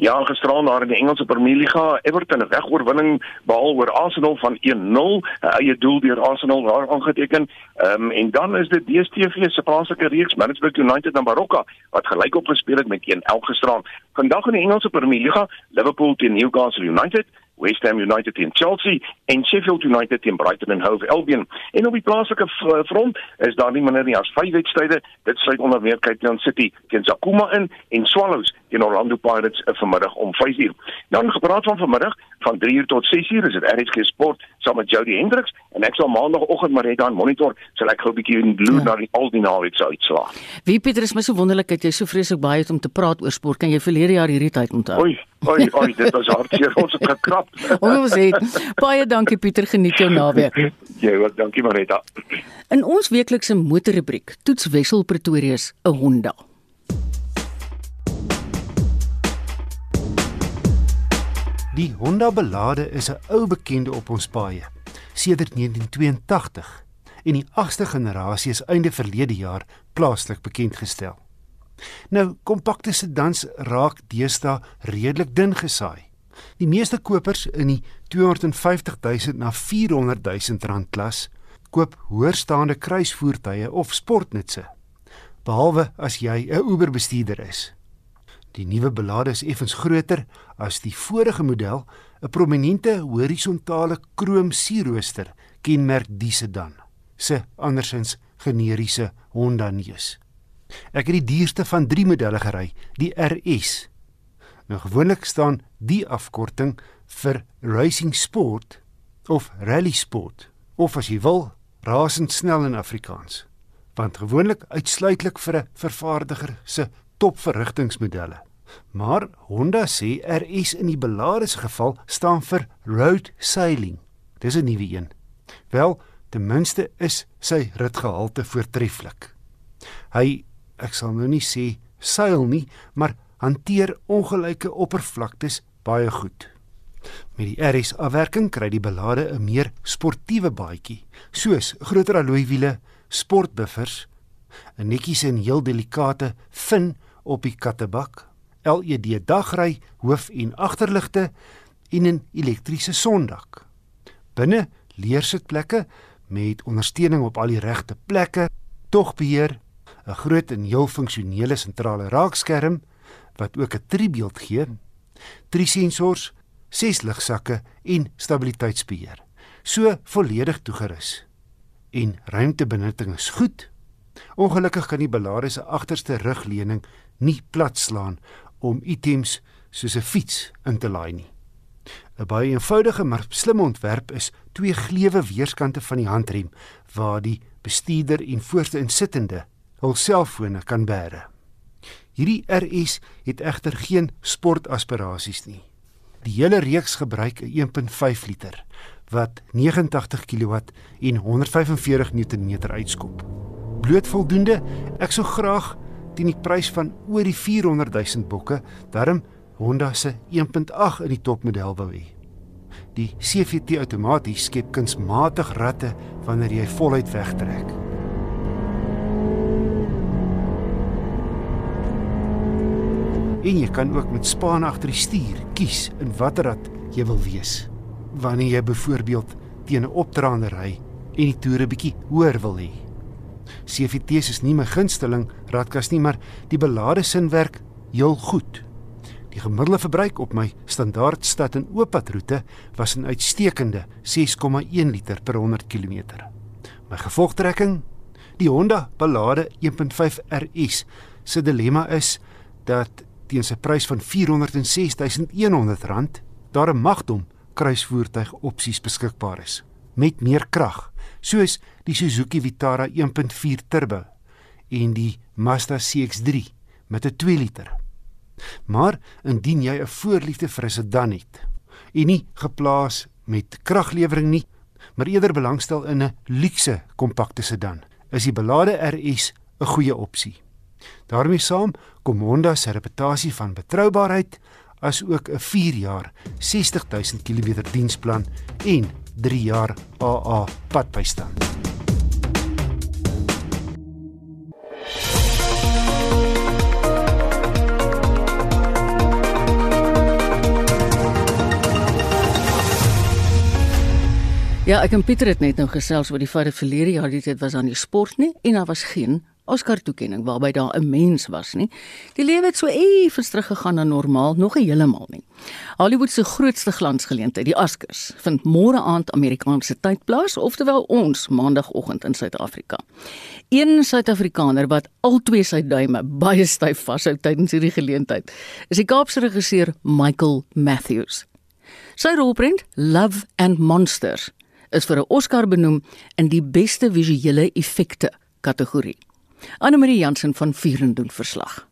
Ja, gisteraan daar in die Engelse Premier Liga, Everton 'n wegoorwinning behaal oor Arsenal van 1-0, 'n eie doel deur Arsenal daar aangeteken. Ehm um, en dan is dit DStv se plaaslike reeks Manchester United en Baroka wat gelyk op gespeel het met 1-1 gisteraan. Vandag in die Engelse Premier Liga, Liverpool teen Newcastle United, West Ham United teen Chelsea en Sheffield United teen Brighton and Hove Albion. En op die plaaslike front is daar nie minder nie as vyf wedstryde. Dit sluit onder meer Cape Town City teen Sakuma in en Swallows teen Orlando Pirates uh, vanmiddag om 5uur. Dan gepraat van vanmiddag van 3uur tot 6uur is dit RSG Sport saam met Jody Hendricks en ek sal maandagooggend maar net aan monitor sal ek gou 'n bietjie loer ja. na die al die naweek se uitslae. Wie Pieter is my so wonderlik dat jy so vreeslik baie het om te praat oor sport. Kan jy verlede jaar hierdie tyd onthou? Oei, oei, oei, dit was hartseer ons het gekrap. ons het baie dankie Pieter, geniet jou naweek. Jy ook, dankie Marita. In ons weeklikse motorrubriek toets Wessel Pretoria se 'n Honda. Die Honda Belade is 'n ou bekende op ons paaie sedert 1982 en die 8ste generasie is einde verlede jaar plaaslik bekend gestel. Nou kompakte sedans raak deesdae redelik dun gesaai. Die meeste kopers in die 250 000 na 400 000 rand klas koop hoërstaande kruisvoertuie of sportnutse behalwe as jy 'n Uber bestuurder is. Die nuwe belade is effens groter as die vorige model, 'n prominente horisontale krom sierrooster kenmerk die sedan. Se andersins generiese Honda neus. Ek het die duurste van 3 modelle gery, die RS. Nou gewoonlik staan die afkorting vir Racing Sport of Rally Sport of as jy wil, rasend snel in Afrikaans. Want gewoonlik uitsluitlik vir 'n vervaardiger se topverrigtingsmodelle. Maar Honda sê RS in die belades geval staan vir road sailing. Dis 'n nuwe een. Wel, ten minste is sy ritgehalte voortreffelik. Hy, ek sal nou nie sê seil nie, maar hanteer ongelyke oppervlaktes baie goed. Met die RS afwerking kry die belade 'n meer sportiewe baadjie, soos groter alloy wiele, sportbuffers, 'n netjies en heel delikate fin op die kattebak, LED dagry, hoof en agterligte en 'n elektriese sondak. Binne leersitplekke met ondersteuning op al die regte plekke, togbeheer, 'n groot en heel funksionele sentrale raakskerm wat ook 'n driebeeld gee, drie sensors, ses ligsakke en stabiliteitsbeheer. So volledig toegerus. En ruimtebenutting is goed. Ongelukkig kan die belade se agterste rugleuning nie platslaan om items soos 'n fiets in te laai nie. 'n Baie eenvoudige maar slim ontwerp is twee gleuwe weerskante van die handrem waar die bestuurder en voorste insittende hul selfone kan bære. Hierdie RS het egter geen sportaspirasies nie. Die hele reeks gebruik 'n 1.5 liter wat 89 kW en 145 Nm uitskop. Bloot voldoende, ek sou graag teen die prys van oor die 400 000 bokke, daarom Honda se 1.8 in die topmodel wou hê. Die CVT outomaties skep kunsmatig ratte wanneer jy voluit wegtrek. En jy kan ook met span agter die stuur kies in watter rad jy wil wees. Wanneer jy byvoorbeeld teen 'n opdraande ry en die toere bietjie hoër wil hê. CVT's is nie my gunsteling raadkas nie, maar die belade sinwerk heel goed. Die gemiddelde verbruik op my standaard stad en ooppadroete was 'n uitstekende 6,1 liter per 100 km. My gevolgtrekking, die Honda Ballade 1.5 RS se dilemma is dat teen sy prys van R406100 daar 'n magdom kruisvoertuig opsies beskikbaar is met meer krag soos die Suzuki Vitara 1.4 turbo en die Mazda CX-3 met 'n 2 liter. Maar indien jy 'n voorliefde vir 'n sedan het en nie geplaas met kraglewering nie, maar eerder belangstel in 'n luukse kompakte sedan, is die belade RS 'n goeie opsie. daarmee saam kom Honda se reputasie van betroubaarheid as ook 'n 4 jaar 60000 km diensplan en 3 jaar AA padbystand. Ja, ek en Pieter het net nou gesels oor die feit dat verlede jaar dit was aan die sport nie en daar was geen Oscar-toekenning waarby daar 'n mens was nie. Die lewe het so effens teruggegaan na normaal, nog heeltemal nie. Hollywood se grootste glansgeleentheid, die Oscars, vind môre aand Amerikaanse tyd plaas, oftewel ons maandagooggend in Suid-Afrika. Een Suid-Afrikaner wat al twee sy duime baie styf vashou tydens hierdie geleentheid, is die Kaapse regisseur Michael Matthews. Sy rolprent Love and Monsters is vir 'n Oscar benoem in die beste visuele effekte kategorie. Anne-Marie Jansen van Vuren doen verslag.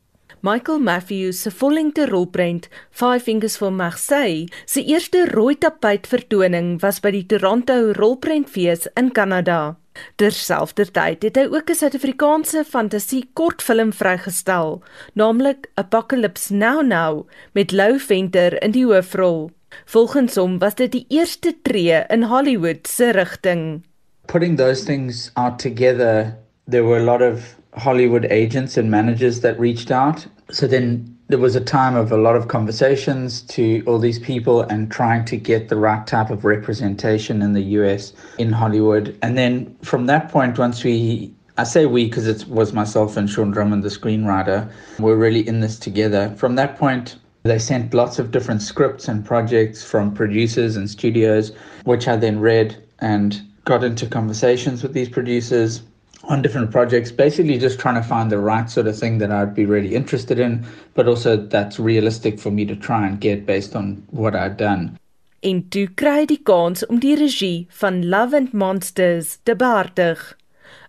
Michael Matthews se vollengte rolprent Five Fingers for Marseille se eerste rooi tapuit vertoning was by die Toronto Rolprentfees in Kanada. Terselfdertyd het hy ook 'n Suid-Afrikaanse fantasie kortfilm vrygestel, naamlik Apocalypse Now Now met Lou Venter in die hoofrol. Volgens hom was dit die eerste tree in Hollywood se rigting. Putting those things out together, there were a lot of Hollywood agents and managers that reached out. So then there was a time of a lot of conversations to all these people and trying to get the right type of representation in the US in Hollywood. And then from that point, once we I say we because it was myself and Sean Drummond, the screenwriter. We're really in this together. From that point, they sent lots of different scripts and projects from producers and studios, which I then read and got into conversations with these producers on different projects, basically just trying to find the right sort of thing that I'd be really interested in, but also that's realistic for me to try and get based on what I'd done. En toe kry die kans om die regie van Love and Monsters te behartig,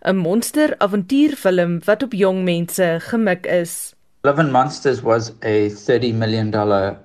'n monster avontuurfilm wat op jong mense gemik is. Love and Monsters was a $30 million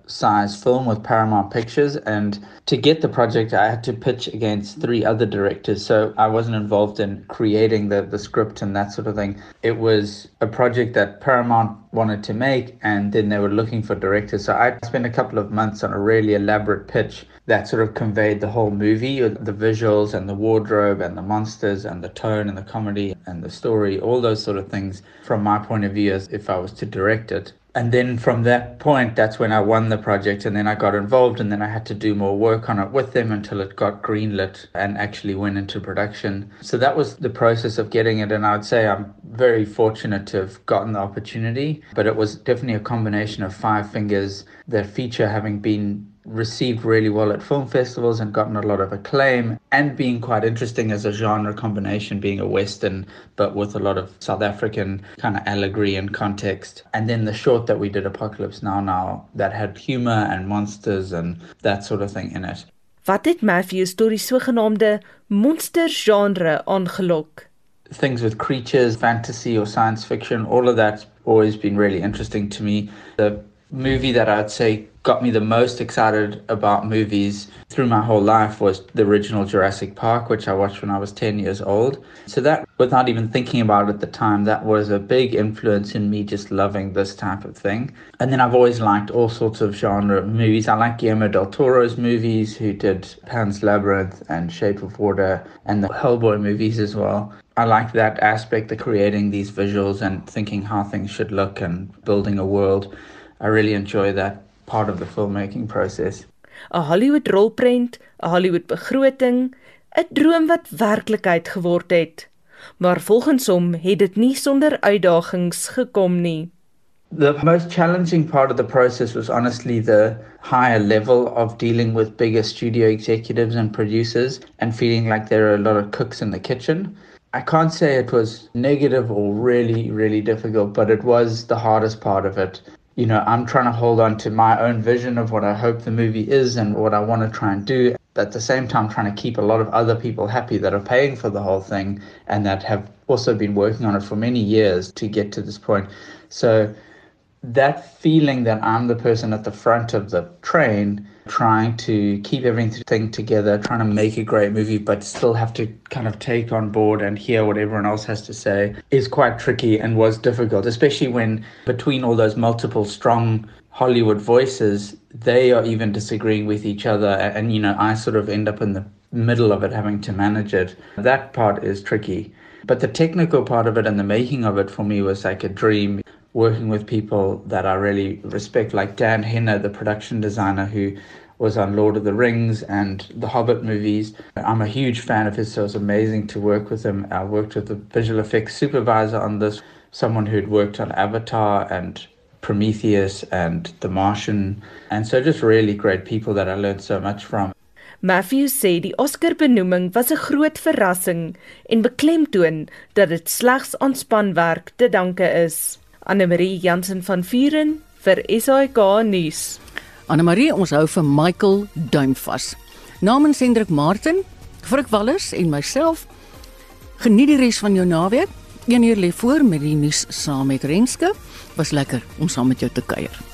size film with Paramount Pictures. And to get the project, I had to pitch against three other directors. So I wasn't involved in creating the, the script and that sort of thing. It was a project that Paramount wanted to make, and then they were looking for directors. So I spent a couple of months on a really elaborate pitch that sort of conveyed the whole movie the visuals and the wardrobe and the monsters and the tone and the comedy and the story, all those sort of things from my point of view as if I was to direct it. And then from that point, that's when I won the project, and then I got involved, and then I had to do more work on it with them until it got greenlit and actually went into production. So that was the process of getting it, and I would say I'm very fortunate to have gotten the opportunity, but it was definitely a combination of five fingers, the feature having been received really well at film festivals and gotten a lot of acclaim and being quite interesting as a genre combination being a western but with a lot of south african kind of allegory and context. And then the short that we did apocalypse now now that had humor and monsters and that sort of thing in it. Wat het Matthews tot die sogenaamde monster genre aangelok things with creatures fantasy or science fiction all of that's always been really interesting to me the movie that i'd say got me the most excited about movies through my whole life was the original Jurassic Park, which I watched when I was 10 years old. So, that, without even thinking about it at the time, that was a big influence in me just loving this type of thing. And then I've always liked all sorts of genre movies. I like Guillermo del Toro's movies, who did Pan's Labyrinth and Shape of Water, and the Hellboy movies as well. I like that aspect of creating these visuals and thinking how things should look and building a world. I really enjoy that part of the filmmaking process. 'n Hollywood rolprent, 'n Hollywood begroting, 'n droom wat werklikheid geword het. Maar volgens hom het dit nie sonder uitdagings gekom nie. The most challenging part of the process was honestly the higher level of dealing with bigger studio executives and producers and feeling like there are a lot of cooks in the kitchen. I can't say it was negative or really, really difficult, but it was the hardest part of it. you know, I'm trying to hold on to my own vision of what I hope the movie is and what I want to try and do. At the same time, trying to keep a lot of other people happy that are paying for the whole thing and that have also been working on it for many years to get to this point. So that feeling that I'm the person at the front of the train trying to keep everything together, trying to make a great movie, but still have to kind of take on board and hear what everyone else has to say is quite tricky and was difficult, especially when between all those multiple strong Hollywood voices, they are even disagreeing with each other. And, you know, I sort of end up in the middle of it having to manage it. That part is tricky. But the technical part of it and the making of it for me was like a dream working with people that I really respect, like Dan Henner, the production designer, who was on Lord of the Rings and the Hobbit movies. I'm a huge fan of his, so it's amazing to work with him. I worked with the visual effects supervisor on this, someone who'd worked on Avatar and Prometheus and The Martian. And so just really great people that I learned so much from. Matthew sê die Oscar-benoeming was 'n groot verrassing en beklemtoon dat dit slegs aan spanwerk te danke is. Anne Marie Jansen van Vuren vir SAK nuus. Anne Marie, ons hou vir Michael duim vas. Namens Hendrik Martin, Frik Wallis en myself geniet die res van jou naweek. Een uur lê voor met die nuus saam met Renske. Was lekker om saam met jou te kuier.